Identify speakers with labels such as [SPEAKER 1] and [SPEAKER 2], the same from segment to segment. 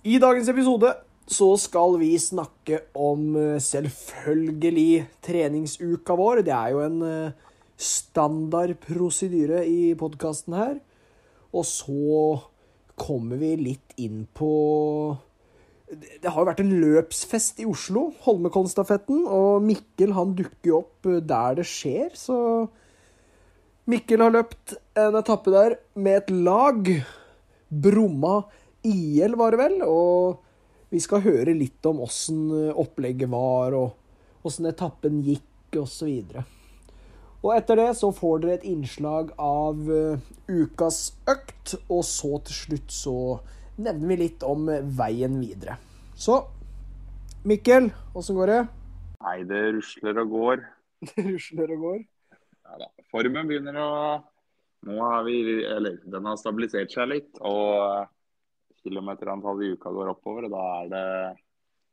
[SPEAKER 1] I dagens episode så skal vi snakke om eh, selvfølgelig treningsuka vår. Det er jo en eh, standard prosedyre i podkasten her. Og så kommer vi litt inn på det har jo vært en løpsfest i Oslo, Holmenkollstafetten, og Mikkel han dukker jo opp der det skjer, så Mikkel har løpt en etappe der med et lag. Bromma IL, var det vel, og vi skal høre litt om åssen opplegget var, og åssen etappen gikk, osv. Og, og etter det så får dere et innslag av ukas økt, og så til slutt så nevner vi litt om veien videre. Så Mikkel, åssen går det?
[SPEAKER 2] Nei, det rusler og går.
[SPEAKER 1] Det rusler og går?
[SPEAKER 2] Ja da. Formen begynner å Nå har vi Eller den har stabilisert seg litt. Og kilometerantallet i uka går oppover, og da er det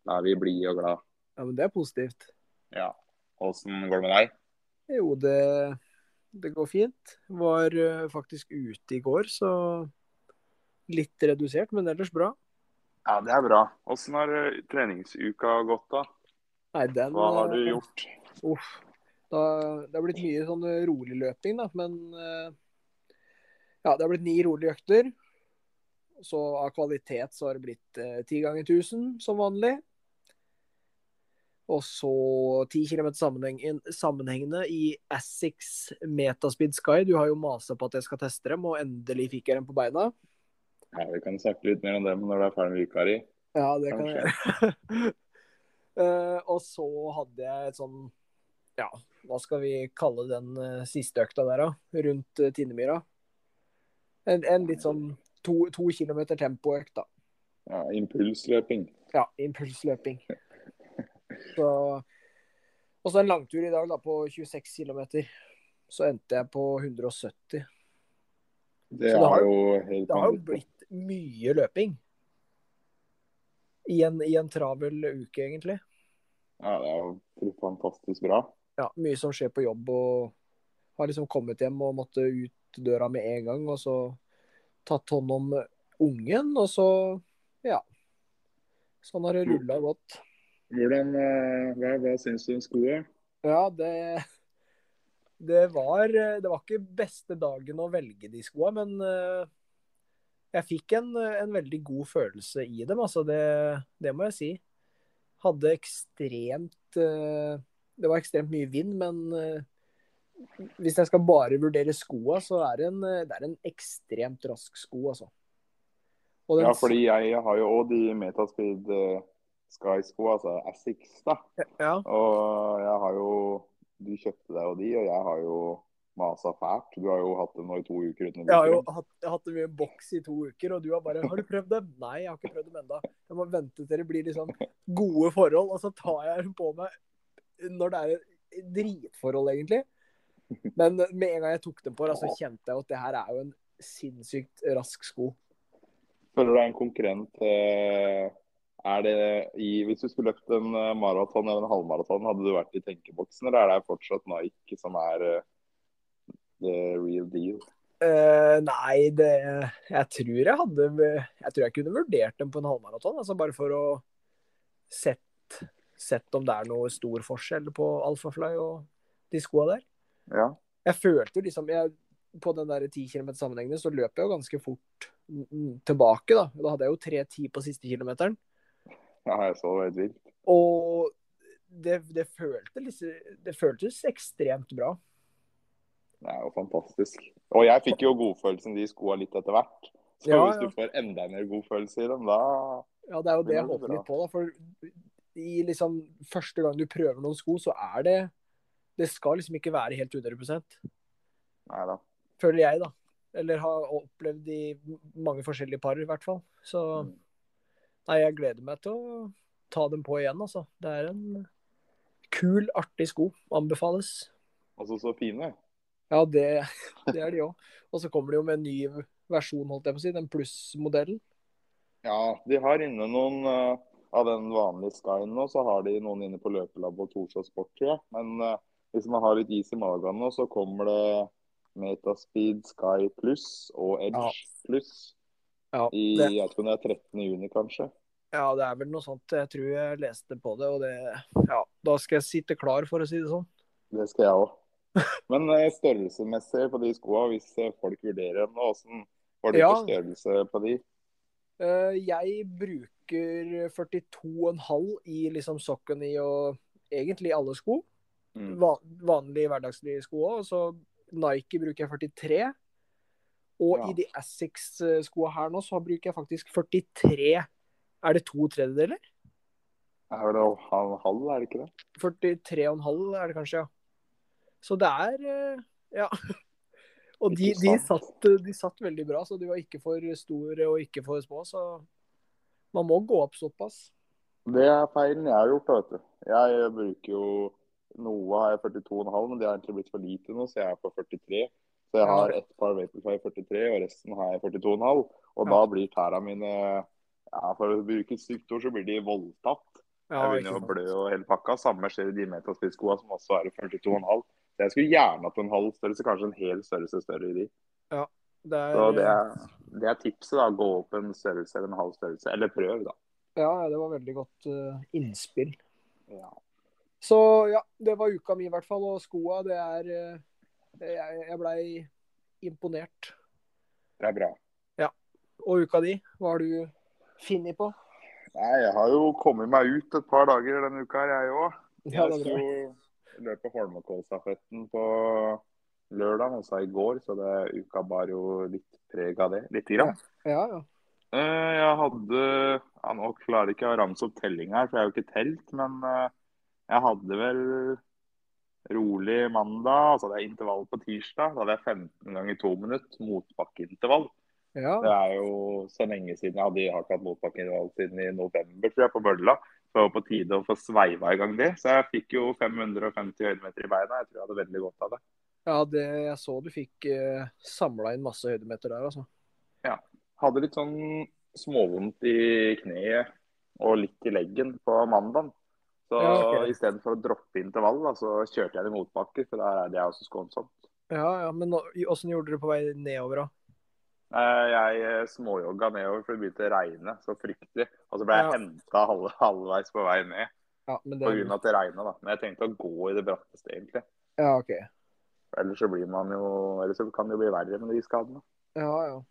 [SPEAKER 2] Da er vi blide og glad.
[SPEAKER 1] Ja, men det er positivt.
[SPEAKER 2] Ja. Åssen går det med deg?
[SPEAKER 1] Jo, det, det går fint. Var faktisk ute i går, så litt redusert, men ellers bra.
[SPEAKER 2] Ja, det er bra. Åssen har treningsuka gått, da?
[SPEAKER 1] Nei, den,
[SPEAKER 2] Hva har du gjort?
[SPEAKER 1] Uff. Da, det har blitt mye sånn rolig løping, da. Men ja, det har blitt ni rolige økter. Så av kvalitet så har det blitt ti ganger 1000 som vanlig. Og så 10 km sammenheng, sammenhengende i Assix Metaspeed Sky. Du har jo masa på at jeg skal teste dem, og endelig fikk jeg dem på beina.
[SPEAKER 2] Ja, Vi kan snakke litt mer om dem når det er ferdig med vikari.
[SPEAKER 1] Ja, det kan jeg gjøre. uh, og så hadde jeg et sånn Ja, hva skal vi kalle den uh, siste økta der, da? Rundt uh, Tinnemyra. En, en, litt sånn to, to kilometer tempoøkt, da.
[SPEAKER 2] Ja, impulsløping.
[SPEAKER 1] Ja, impulsløping. Så Og så en langtur i dag, da, på 26 km. Så endte jeg på 170.
[SPEAKER 2] Det, det har, jo helt
[SPEAKER 1] Det har jo blitt mye løping. I en, I en, travel uke, egentlig.
[SPEAKER 2] Ja, det er jo fantastisk bra.
[SPEAKER 1] Ja, mye som skjer på jobb. Og har liksom kommet hjem og måtte ut døra med en gang. Og så tatt hånd om ungen, og så ja. Sånn har det rulla godt.
[SPEAKER 2] Hvordan, hva, hva syns du om skoene?
[SPEAKER 1] Ja, det det var, det var ikke beste dagen å velge de skoa, men jeg fikk en, en, veldig god følelse i dem. Altså det, det, må jeg si. Hadde ekstremt Det var ekstremt mye vind, men hvis jeg skal bare vurdere skoa, så er det en, det er en ekstremt rask sko, altså.
[SPEAKER 2] Den, ja, fordi jeg har jo òg de Metaspeed Sky-skoa, altså Assix, da.
[SPEAKER 1] Ja.
[SPEAKER 2] Og jeg har jo du kjøpte deg jo de, og jeg har jo masa fælt. Du har jo hatt dem nå i to uker uten å
[SPEAKER 1] bruke dem. Jeg har jo hatt, hatt dem i en boks i to uker, og du har bare 'Har du prøvd dem?' Nei, jeg har ikke prøvd dem ennå. Jeg må vente til det blir liksom gode forhold, og så tar jeg dem på meg når det er dritforhold, egentlig. Men med en gang jeg tok dem på, så kjente jeg at det her er jo en sinnssykt rask sko.
[SPEAKER 2] Føler du deg en konkurrent er det i, Hvis du skulle løpt en maraton eller en halvmaraton, hadde du vært i tenkeboksen, eller er det fortsatt Nike som er uh, the real deal?
[SPEAKER 1] Uh, nei, det Jeg tror jeg hadde Jeg tror jeg kunne vurdert dem på en halvmaraton. Altså bare for å sett, sett om det er noe stor forskjell på Alphafly og de skoa der.
[SPEAKER 2] Ja.
[SPEAKER 1] Jeg følte jo liksom jeg, På den der 10 km sammenhengende så løp jeg jo ganske fort tilbake, da. Da hadde jeg jo 3.10 på siste kilometeren.
[SPEAKER 2] Ja, jeg så det helt vilt.
[SPEAKER 1] Og det, det, føltes, det føltes ekstremt bra.
[SPEAKER 2] Det er jo fantastisk. Og jeg fikk jo godfølelsen de skoa litt etter hvert. Så ja, hvis du får enda mer godfølelse i dem, da
[SPEAKER 1] Ja, det er jo det jeg håper litt på, da. For i liksom første gang du prøver noen sko, så er det Det skal liksom ikke være helt 100
[SPEAKER 2] Nei da.
[SPEAKER 1] Føler jeg, da. Eller har opplevd i mange forskjellige par, i hvert fall. Så mm. Nei, jeg gleder meg til å ta dem på igjen, altså. Det er en kul, artig sko. Anbefales.
[SPEAKER 2] Altså så fine.
[SPEAKER 1] Ja, det, det er de òg. Og så kommer de jo med en ny versjon, holdt jeg på å si. Den pluss-modellen.
[SPEAKER 2] Ja, de har inne noen uh, av den vanlige Skyen nå, så har de noen inne på løpelab og Torshov Sport, tror jeg. Men eh, hvis man har litt is i magen nå, så kommer det Metaspeed Sky pluss og Edge
[SPEAKER 1] Ja.
[SPEAKER 2] pluss
[SPEAKER 1] Ja,
[SPEAKER 2] i
[SPEAKER 1] det,
[SPEAKER 2] jeg tror det er 13. juni, kanskje.
[SPEAKER 1] ja, det er vel noe sånt. Jeg tror jeg leste på det, og det Ja, da skal jeg sitte klar, for å si det sånn.
[SPEAKER 2] Det skal jeg òg. Men eh, størrelsesmessig på de skoa, hvis eh, folk vurderer dem nå, åssen var det
[SPEAKER 1] Ja.
[SPEAKER 2] for størrelse på de?
[SPEAKER 1] Eh, Jeg bruker 42,5 i liksom sokken i og egentlig alle sko.
[SPEAKER 2] Mm.
[SPEAKER 1] Vanlige hverdagslige sko òg. Så Nike bruker jeg 43. Og
[SPEAKER 2] Ja.
[SPEAKER 1] i de Assex-skoa her nå, så bruker jeg faktisk 43. Er det to tredjedeler?
[SPEAKER 2] Er vel det halv, halv, er det ikke det?
[SPEAKER 1] 43,5 er det kanskje, ja. Så det er eh, Ja. Og de, de, satt, de satt veldig bra, så de var ikke for store og ikke for små. Så man må gå opp såpass.
[SPEAKER 2] Det er feilen jeg har gjort, vet du. Jeg bruker jo Noe har jeg 42,5, men det har egentlig blitt for lite nå, så jeg er på 43. Så jeg har ett par Vaporfly 43, og resten har jeg 42,5. Og
[SPEAKER 1] Ja.
[SPEAKER 2] da blir tæra mine ja, For å bruke et stygt ord, så blir de voldtatt.
[SPEAKER 1] Ja,
[SPEAKER 2] jeg begynner å blø og hele pakka. Samme skjer i de Metaspid-skoa, som også er i 42,5. Så jeg skulle gjerne hatt en halv størrelse, kanskje en hel størrelse større i de.
[SPEAKER 1] Det er,
[SPEAKER 2] Så det er, det er tipset, da. Gå opp en størrelse eller en halv størrelse. Eller prøv, da.
[SPEAKER 1] Ja, ja, det var veldig godt uh, innspill.
[SPEAKER 2] Ja.
[SPEAKER 1] Så ja, det var uka mi i hvert fall. Og skoa, det er eh, Jeg, jeg blei imponert.
[SPEAKER 2] Det er bra. Ja.
[SPEAKER 1] Og uka di, hva har du funnet på?
[SPEAKER 2] Nei, jeg har jo kommet meg ut et par dager denne uka, her, jeg òg. Jeg sto løpet Holmenkollstafetten på lørdag, altså i går, så det uka bar jo litt preg av det. Lite grann.
[SPEAKER 1] Ja, ja.
[SPEAKER 2] Eh, Jeg hadde ja, Nå klarer jeg ikke å ramse opp telling her, for jeg har jo ikke telt, men eh, jeg hadde vel rolig mandag, altså det er intervall på tirsdag. Da hadde jeg 15 ganger 2 minutter motbakkeintervall.
[SPEAKER 1] ja.
[SPEAKER 2] Det er jo så lenge siden jeg hadde jeg har ikke hatt motbakkeintervall siden i november, tror jeg, på Bølla. Så det var på tide å få sveiva i gang det. Så jeg fikk jo 550 høydemeter i beina. Jeg tror jeg hadde veldig godt av det.
[SPEAKER 1] ja det, jeg så du fikk eh, samla inn masse høydemeter der, altså. Ja.
[SPEAKER 2] Hadde litt sånn småvondt i kneet og litt i leggen på mandag. Så
[SPEAKER 1] Ja, okay.
[SPEAKER 2] istedenfor å droppe intervall, da, så kjørte jeg det i motbakker, for der er det også skånsomt.
[SPEAKER 1] Ja, ja, Men åssen gjorde det på vei nedover, da?
[SPEAKER 2] Eh, Jeg eh, småjogga nedover, for det begynte å regne så fryktelig. Og så ble jeg
[SPEAKER 1] Ja.
[SPEAKER 2] henta halv, halvveis på vei ned
[SPEAKER 1] Ja, men det,
[SPEAKER 2] at det regna. da. Men jeg tenkte å gå i det bratteste, egentlig.
[SPEAKER 1] ja OK.
[SPEAKER 2] Ellers så blir man jo Ellers så kan det jo bli verre med de skadene.
[SPEAKER 1] Ja, ja.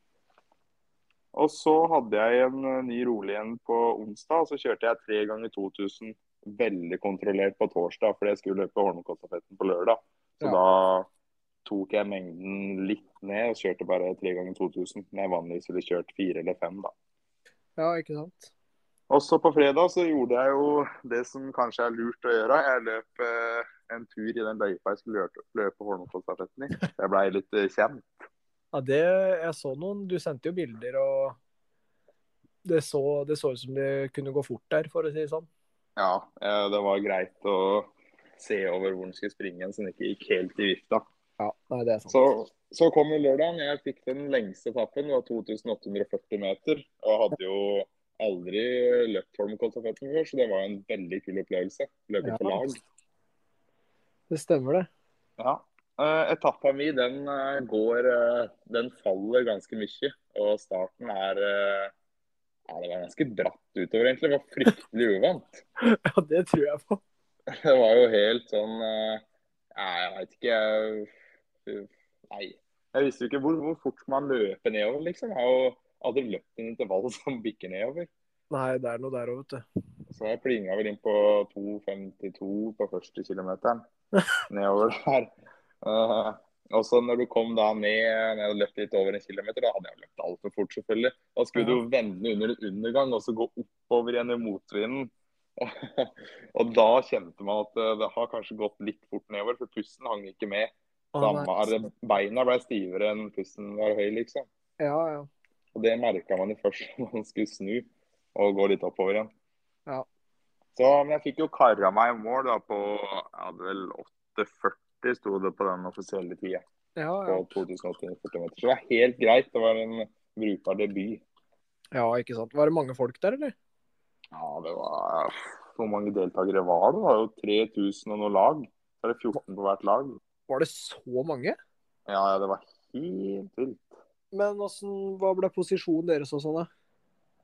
[SPEAKER 2] Og så hadde jeg en eh, ny rolig en på onsdag, og så kjørte jeg tre ganger 2000 veldig kontrollert på torsdag, fordi jeg skulle løpe Holmenkollstafetten på lørdag. Så
[SPEAKER 1] Ja.
[SPEAKER 2] da tok jeg mengden litt ned og kjørte bare tre ganger 2000. Når jeg vanligvis ville kjørt fire eller fem, da.
[SPEAKER 1] Ja, ikke sant?
[SPEAKER 2] Også på fredag så gjorde jeg jo det som kanskje er lurt å gjøre. Jeg løp eh, en tur i den løypa jeg skulle løpe, løpe Holmenkollstafetten i. Jeg blei litt eh, kjent.
[SPEAKER 1] Ja, det Jeg så noen Du sendte jo bilder, og det så, det så ut som det kunne gå fort der, for å si det sånn.
[SPEAKER 2] Ja, eh, det var greit å se over hvor den skulle springe, så den ikke gikk helt i vifta.
[SPEAKER 1] Ja, nei, det er sant.
[SPEAKER 2] Så, så kom jo lørdagen. Jeg fikk den lengste etappen. Det var 2840 meter. Og hadde jo aldri løpt Holmenkollstafetten før, så det var en veldig kul opplevelse. Løpe
[SPEAKER 1] Ja.
[SPEAKER 2] på lag.
[SPEAKER 1] Det stemmer, det.
[SPEAKER 2] Ja. Uh, etappa mi, den eh, går eh, Den faller ganske mye. Og starten er eh, Ja, det var ganske bratt utover, egentlig. Det var fryktelig uvant.
[SPEAKER 1] Ja, det tror jeg på.
[SPEAKER 2] Det var jo helt sånn eh, ja, Jeg veit ikke Nei. Jeg visste jo ikke hvor, hvor fort man løper nedover, liksom. Jeg har jo aldri løpt en intervall som bikker nedover.
[SPEAKER 1] Nei, det er noe der òg, vet du.
[SPEAKER 2] Så jeg plinga vel inn på 2,52 på første kilometeren nedover der. Og så når du kom da ned, når jeg hadde løpt litt over en kilometer, da hadde jeg løpt altfor fort, selvfølgelig. Da skulle
[SPEAKER 1] Ja.
[SPEAKER 2] du vende under en undergang og så gå oppover igjen i motvinden. og da kjente man at eh, det har kanskje gått litt fort nedover, for pusten hang ikke med. Samme, beina ble stivere enn pusten var høy, liksom.
[SPEAKER 1] Ja, ja.
[SPEAKER 2] Og det merka man jo først når man skulle snu. og gå litt oppover igjen.
[SPEAKER 1] Ja.
[SPEAKER 2] Så, men jeg fikk jo kara meg i mål da på jeg hadde vel 8,40 sto det på den offisielle tida.
[SPEAKER 1] Ja,
[SPEAKER 2] På
[SPEAKER 1] ja.
[SPEAKER 2] 2840 meter. Så det var helt greit. Det var en brukbar debut.
[SPEAKER 1] ja, ikke sant. Var det mange folk der, eller?
[SPEAKER 2] Ja, det var Hvor mange deltakere var det? Det var jo 3000 og noe lag. Så er det 14 på hvert lag.
[SPEAKER 1] Var det så mange?
[SPEAKER 2] Ja, ja, det var helt vilt.
[SPEAKER 1] Men åssen, hva ble posisjonen deres og sånn, da?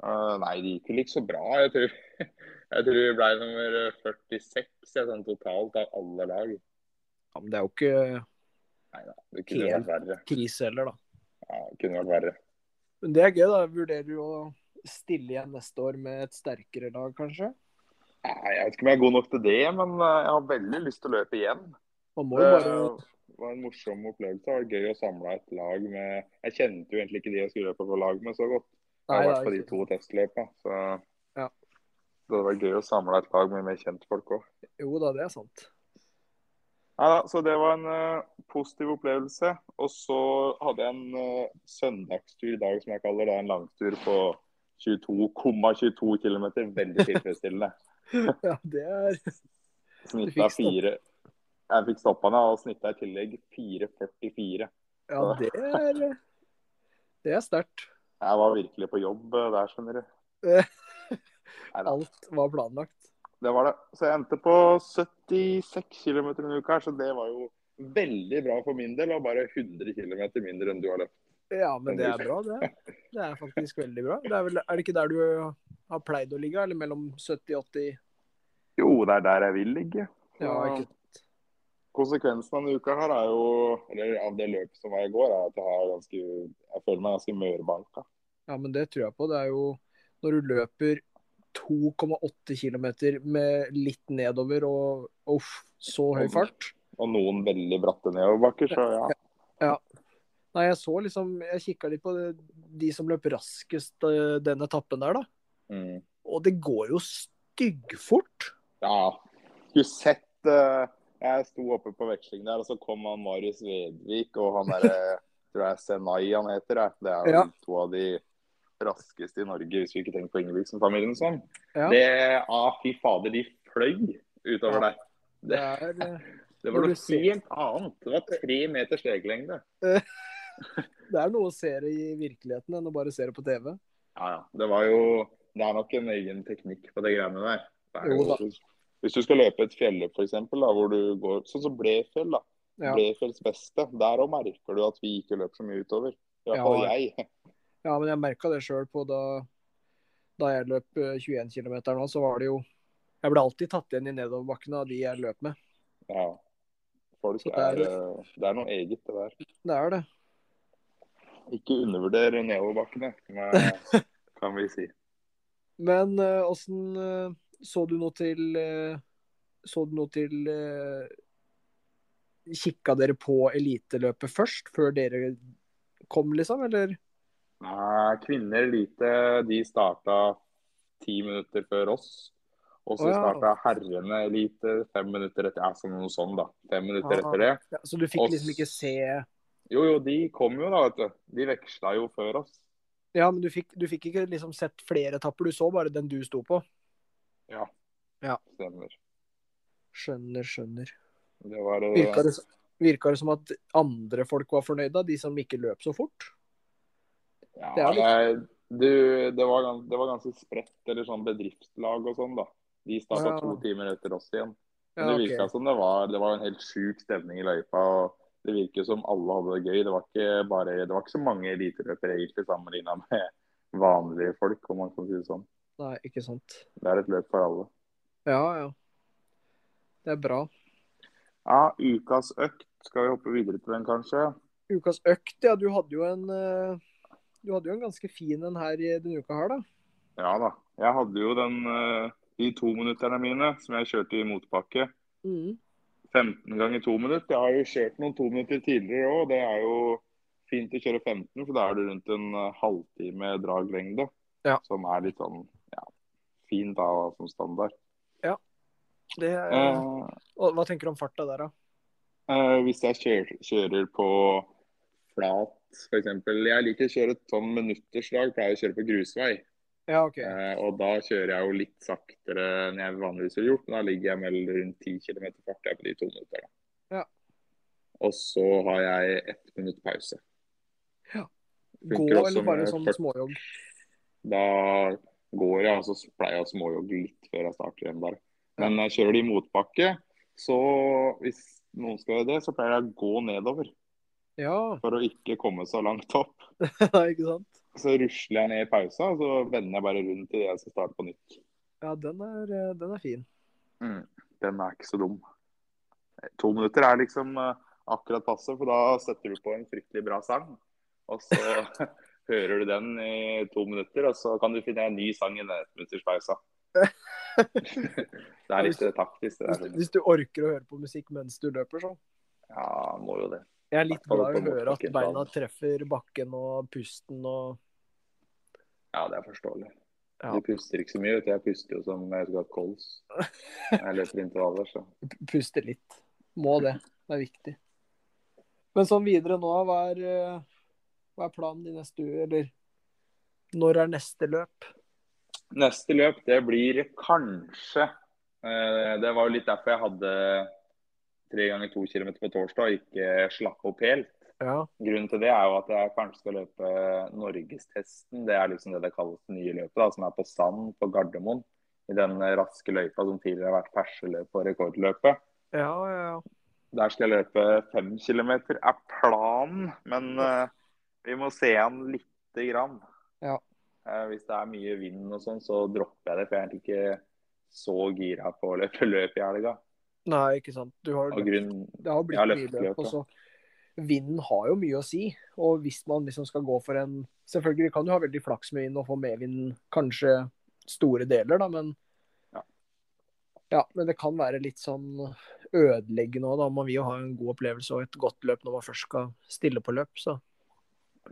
[SPEAKER 2] Uh, nei, det gikk vel ikke så bra. Jeg tror, jeg tror vi ble nummer 46 jeg, sånn totalt av alle lag.
[SPEAKER 1] Ja, men det er jo ikke
[SPEAKER 2] Nei da, det kunne
[SPEAKER 1] Helt.
[SPEAKER 2] vært verre.
[SPEAKER 1] krise heller, da.
[SPEAKER 2] Ja, det kunne vært verre.
[SPEAKER 1] Men det er gøy, da. Vurderer du å stille igjen neste år med et sterkere lag, kanskje?
[SPEAKER 2] Nei, Jeg vet ikke om jeg er god nok til det, men eh, jeg har veldig lyst til å løpe igjen.
[SPEAKER 1] Man må
[SPEAKER 2] Det
[SPEAKER 1] jo bare
[SPEAKER 2] var en morsom opplevelse. Det var gøy å samle et lag med Jeg kjente jo egentlig ikke de jeg skulle løpe på lag med så godt. Jeg har
[SPEAKER 1] det
[SPEAKER 2] vært på de to testløpene. Så
[SPEAKER 1] Ja.
[SPEAKER 2] det var gøy å samle et lag med mer kjentfolk òg.
[SPEAKER 1] Jo da, det er sant.
[SPEAKER 2] Ja, så det var en uh, positiv opplevelse. Og så hadde jeg en uh, søndagstur i dag, som jeg kaller det. En langtur på 22,22 km. Veldig tilfredsstillende.
[SPEAKER 1] Ja, det er
[SPEAKER 2] Snitta fire Jeg fikk stoppa den, og snitta i tillegg 4,44.
[SPEAKER 1] Ja, det er Det er sterkt.
[SPEAKER 2] Jeg var virkelig på jobb eh, der, skjønner du.
[SPEAKER 1] Alt var planlagt.
[SPEAKER 2] Det var det. Så jeg endte på 76 km uke her, så det var jo veldig bra for min del. Og bare 100 km mindre enn du har løpt.
[SPEAKER 1] Ja, men det er bra, det. Det er faktisk veldig bra. Det er, vel, er det ikke der du har pleid å ligge, eller mellom 70 og 80?
[SPEAKER 2] Jo, det er der jeg vil ligge.
[SPEAKER 1] Ja, ikke
[SPEAKER 2] Konsekvensen av denne uka her er jo, eller av det løpet som var i går, er at jeg, har ganske, jeg føler meg ganske mørbanka.
[SPEAKER 1] Ja, men det tror jeg på. Det er jo når du løper 2,8 km med litt nedover og uff, så høy fart.
[SPEAKER 2] Og noen veldig bratte nedoverbakker, så ja.
[SPEAKER 1] Nei, jeg så liksom Jeg kikka litt på de som løp raskest eh, den etappen der, da.
[SPEAKER 2] Mm.
[SPEAKER 1] Og det går jo styggfort.
[SPEAKER 2] Ja, skulle sett uh, Jeg sto oppe på veksling der, og så kom han Marius Vedvik og han derre tror jeg Senai han heter. Det er jo
[SPEAKER 1] Ja.
[SPEAKER 2] to av de raskeste i Norge, hvis vi ikke tenker på Ingebrigtsen-familien sånn.
[SPEAKER 1] Ja.
[SPEAKER 2] Det, ah, Fy fader, de fløy utover der.
[SPEAKER 1] Det
[SPEAKER 2] Det, det. var noe helt annet. Det var tre meters steglengde.
[SPEAKER 1] Det er noe å se det i virkeligheten enn å bare se det på TV.
[SPEAKER 2] Ja, ja. Det var jo Det er nok en egen teknikk på de greiene der. Er
[SPEAKER 1] jo,
[SPEAKER 2] hvis du skal løpe et fjelløp, f.eks., hvor du går sånn som Blefjell, da.
[SPEAKER 1] Ja.
[SPEAKER 2] Blefjells beste. Der òg merker du at vi ikke løper så mye utover. I hvert fall
[SPEAKER 1] Ja.
[SPEAKER 2] jeg.
[SPEAKER 1] Ja, men jeg merka det sjøl på da, da jeg løp eh, 21 km nå, så var det jo Jeg ble alltid tatt igjen i nedoverbakkene av de jeg løp med.
[SPEAKER 2] Ja. Folk
[SPEAKER 1] Så det
[SPEAKER 2] er,
[SPEAKER 1] er-
[SPEAKER 2] eh, Det er noe eget, det der.
[SPEAKER 1] Det er det.
[SPEAKER 2] Ikke undervurder nedoverbakkene, kan- vi si.
[SPEAKER 1] Men eh, åssen eh, Så du noe til eh, Så du noe til uh, Kikka dere på eliteløpet først, før dere kom, liksom, eller?
[SPEAKER 2] Nei, Kvinner elite de starta ti minutter før oss. Og så
[SPEAKER 1] oh, ja.
[SPEAKER 2] starta herrene elite fem minutter etter. Sånn noe sånn, da. Fem minutter
[SPEAKER 1] Aha.
[SPEAKER 2] etter det.
[SPEAKER 1] Ja, så du fikk
[SPEAKER 2] Oss-
[SPEAKER 1] liksom ikke se
[SPEAKER 2] Jo, jo, de kom jo da, vet du. De veksla jo før oss.
[SPEAKER 1] Ja, men du fikk, du fikk ikke liksom sett flere etapper, du så bare den du sto på.
[SPEAKER 2] Ja.
[SPEAKER 1] Ja.
[SPEAKER 2] Stemmer.
[SPEAKER 1] Skjønner, skjønner.
[SPEAKER 2] Det var eh,
[SPEAKER 1] Virka det, virka det som at andre folk var fornøyde, de som ikke løp så fort?
[SPEAKER 2] Ja,
[SPEAKER 1] det litt-
[SPEAKER 2] du, det, var, gans- det var ganske spredt, eller sånn bedriftslag og sånn, da. De starta
[SPEAKER 1] Ja.
[SPEAKER 2] to timer etter oss igjen. Men det
[SPEAKER 1] ok.
[SPEAKER 2] okay. som det var, det var en helt sjuk stemning i løypa. og Det virker som alle hadde det gøy. Det var ikke, bare, det var ikke så mange eliteløpere egentlig sammenligna med vanlige folk, om man kan si det sånn.
[SPEAKER 1] Nei, ikke sant.
[SPEAKER 2] Det er et løp for alle.
[SPEAKER 1] Ja, ja. Det er bra.
[SPEAKER 2] Ja, ukas økt. Skal vi hoppe videre til den, kanskje?
[SPEAKER 1] Ukas økt, ja. Du hadde jo en eh, Du hadde jo en ganske fin en her i denne uka her, da.
[SPEAKER 2] Ja da. Jeg hadde jo den i de tominutterne mine som jeg kjørte i motbakke.
[SPEAKER 1] Mm.
[SPEAKER 2] 15 ganger to minutter. Jeg har jo kjørt noen to minutter tidligere òg. Det er jo fint å kjøre 15, for da er det rundt en eh, halvtime draglengde.
[SPEAKER 1] Ja.
[SPEAKER 2] Som er litt sånn ja, fint da som standard.
[SPEAKER 1] Det er,
[SPEAKER 2] Eh,
[SPEAKER 1] hva tenker du om farta der, da?
[SPEAKER 2] eh, hvis jeg kjører, kjører på flat, f.eks. Jeg liker å kjøre et sånn minutterslag, pleier å kjøre på grusvei.
[SPEAKER 1] Ja, okay.
[SPEAKER 2] Eh, og da kjører jeg jo litt saktere enn jeg vanligvis ville gjort, men da ligger jeg mellom rundt 10 km fart jeg på de to minuttene.
[SPEAKER 1] Ja.
[SPEAKER 2] Og så har jeg ett minutt pause.
[SPEAKER 1] Ja. Gå eller bare sånn småjogg?
[SPEAKER 2] Da går jeg, og så pleier jeg å småjogge litt før jeg starter igjen, bare. Men jeg kjører de i motbakke, så hvis noen skal gjøre det, så pleier jeg å gå nedover.
[SPEAKER 1] Ja,
[SPEAKER 2] For å ikke komme så langt opp.
[SPEAKER 1] ikke sant?
[SPEAKER 2] Så rusler jeg ned i pausa, og så vender jeg bare rundt idet jeg skal starte på nytt.
[SPEAKER 1] Ja, den er, eh, den er fin.
[SPEAKER 2] Den er ikke så dum. To minutter er liksom eh, akkurat passe, for da setter du på en fryktelig bra sang. Og så hører du den i to minutter, og så kan du finne en ny sang i den etterminutterspausa. det er litt taktisk. det der.
[SPEAKER 1] du- hvis du orker å høre på musikk mens du løper, så.
[SPEAKER 2] Ja, må jo det.
[SPEAKER 1] Jeg er litt glad i å høre at beina treffer bakken og pusten og
[SPEAKER 2] Ja, det er forståelig.
[SPEAKER 1] Ja.
[SPEAKER 2] Du puster ikke så mye. Jeg puster jo som jeg skulle hatt kols. Jeg løper intervaller, så.
[SPEAKER 1] puster litt. Må det. Det er viktig. Men sånn videre nå, hva er, eh, hva er planen din neste uke? Eller når er neste løp?
[SPEAKER 2] Neste løp, det blir kanskje eh, Det var jo litt derfor jeg hadde tre ganger to kilometer på torsdag og ikke slappe opp helt.
[SPEAKER 1] Ja.
[SPEAKER 2] Grunnen til det er jo at jeg kanskje skal løpe Norgestesten. Det er liksom det det kalles det nye løpet, da, som er på Sand på Gardermoen. I den raske løypa som tidligere har vært perseløp og rekordløpet.
[SPEAKER 1] Ja, ja, ja.
[SPEAKER 2] Der skal jeg løpe fem kilometer, er planen. Men uh, vi må se an lite grann.
[SPEAKER 1] Ja.
[SPEAKER 2] Uh, hvis det er mye vind og sånn, så dropper jeg det. For jeg er egentlig ikke så gira på å løpe løp i helga.
[SPEAKER 1] Nei, ikke sant. Du har,
[SPEAKER 2] grunn...
[SPEAKER 1] det har blitt
[SPEAKER 2] har
[SPEAKER 1] mye løp. også. vinden har jo mye å si. Og hvis man liksom skal gå for en Selvfølgelig kan du ha veldig flaks med vind og få medvind kanskje store deler, da, men
[SPEAKER 2] Ja.
[SPEAKER 1] Ja, men det kan være litt sånn ødeleggende òg, da. Man vil jo ha en god opplevelse og et godt løp når man først skal stille på løp, så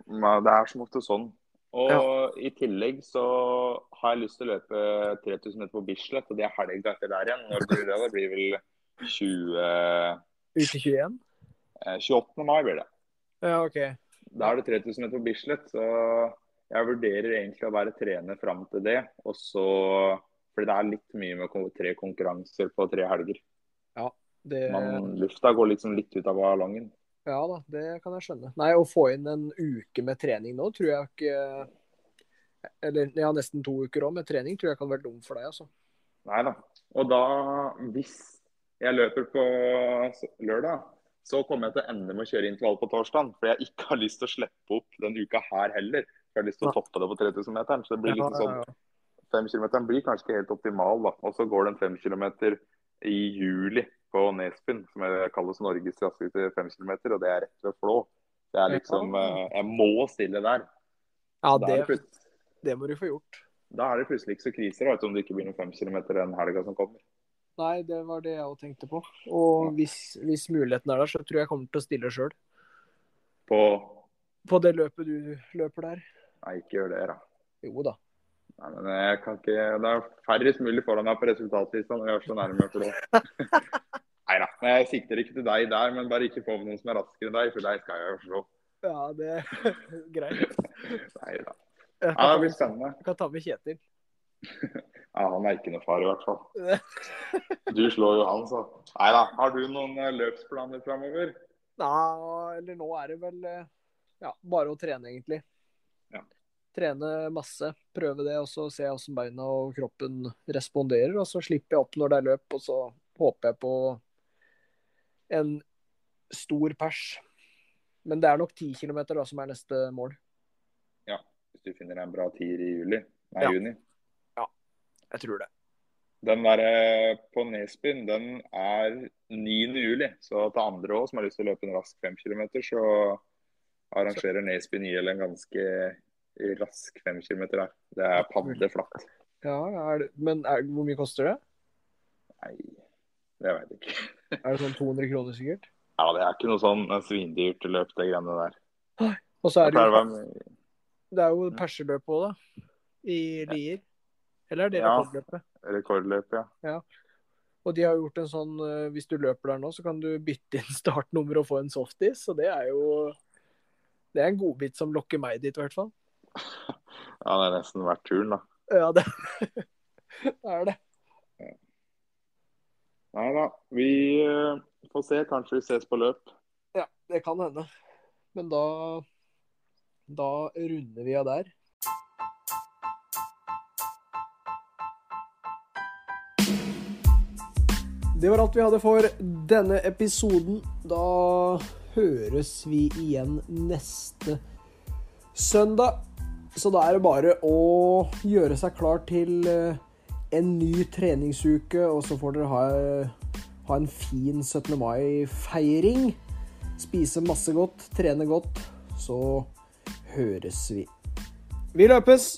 [SPEAKER 2] Men Det er som ofte sånn. Og i tillegg så har jeg lyst til å løpe 3000 meter på Bislett, og det er helga etter der igjen. Når blir det? Det blir vel 20...
[SPEAKER 1] Uke 21?
[SPEAKER 2] eh, 28. mai blir det.
[SPEAKER 1] Ja, OK.
[SPEAKER 2] Da er det 3000 meter på Bislett, så jeg vurderer egentlig å være trener fram til det. Og så Fordi det er litt mye med tre konkurranser på tre helger.
[SPEAKER 1] Det,
[SPEAKER 2] Man, lufta går liksom litt ut av ballongen.
[SPEAKER 1] ja da, det kan jeg skjønne. Nei, å få inn en uke med trening nå, tror jeg ikke Eller ja, nesten to uker òg med trening, tror jeg kan være dumt for deg, altså.
[SPEAKER 2] Nei da. Og da, hvis jeg løper på lørdag, så kommer jeg til å ende med å kjøre intervall på torsdag. For jeg ikke har lyst til å slippe opp den uka her heller. Jeg har lyst til å toppe det på 3000-meteren. Så det blir litt sånn 5-kilometeren blir kanskje ikke helt optimal, da. Og så går det en 5 kilometer i juli på Nesbyen, som kalles Norges raskeste fem kilometer, og det er rett ved Flå. Det er liksom eh, Jeg må stille der.
[SPEAKER 1] ja det,
[SPEAKER 2] det,
[SPEAKER 1] det må du få gjort.
[SPEAKER 2] da er det plutselig ikke så kriser, da, om det ikke blir noen 5 kilometer den helga som kommer.
[SPEAKER 1] Nei, det var det jeg òg tenkte på. Og hvis, hvis muligheten er der, så tror jeg jeg kommer til å stille sjøl.
[SPEAKER 2] På
[SPEAKER 1] På det løpet du løper der.
[SPEAKER 2] Nei, ikke gjør det, da.
[SPEAKER 1] Jo da.
[SPEAKER 2] Nei, men jeg kan ikke Det er færrest mulig foran meg på resultatlista når jeg er så nærme Flå. Nei da. Jeg sikter ikke til deg der, men bare ikke få med noen som er raskere enn deg, for deg skal jeg jo slå.
[SPEAKER 1] Ja, det er greit.
[SPEAKER 2] Nei da. Ja, det blir spennende.
[SPEAKER 1] jeg kan ta med Kjetil.
[SPEAKER 2] Ja, Han er ikke noe far, i hvert fall. Du slår jo han, så. Nei da. Har du noen eh, løpsplaner framover?
[SPEAKER 1] Nei, eller nå er det vel eh, ja, bare å trene, egentlig.
[SPEAKER 2] Ja.
[SPEAKER 1] Trene masse, prøve det, og så se hvordan beina og kroppen responderer. Og så slipper jeg opp når det er løp, og så håper jeg på en stor pers. Men det er nok 10 km som er neste mål.
[SPEAKER 2] Ja, Hvis du finner en bra tier i juli? Nei,
[SPEAKER 1] Ja.
[SPEAKER 2] juni.
[SPEAKER 1] Jeg tror det.
[SPEAKER 2] Den der eh, på Nesbyen, den er 9. juli. Så til andre òg som har lyst til å løpe en rask 5 km, så arrangerer Nesbyen IL en ganske rask 5 km der. Det er paddeflatt.
[SPEAKER 1] Ja, er det, Men er, hvor mye koster det?
[SPEAKER 2] Nei, det vet jeg ikke.
[SPEAKER 1] Er det sånn 200 kroner sikkert?
[SPEAKER 2] Ja, det er ikke noe sånn svindyrt løp, det greiene der.
[SPEAKER 1] Og så er det jo, det er jo perseløp òg, da. I Lier. Eller er det
[SPEAKER 2] Ja.
[SPEAKER 1] rekordløpet?
[SPEAKER 2] Rekordløpet, ja.
[SPEAKER 1] Og de har gjort en sånn eh, Hvis du løper der nå, så kan du bytte inn startnummer og få en softis. Så det er jo Det er en godbit som lokker meg dit, i hvert fall.
[SPEAKER 2] Ja, det er nesten verdt turen, da.
[SPEAKER 1] Ja, det, det er det.
[SPEAKER 2] Nei da. Vi eh, får se. Kanskje vi ses på løp.
[SPEAKER 1] Ja, det kan hende. Men da Da runder vi av der. Det var alt vi hadde for denne episoden. Da høres vi igjen neste søndag. Så da er det bare å gjøre seg klar til eh, en ny treningsuke, og så får dere ha, ha en fin 17. mai-feiring. Spise masse godt, trene godt. Så høres vi. Vi løpes!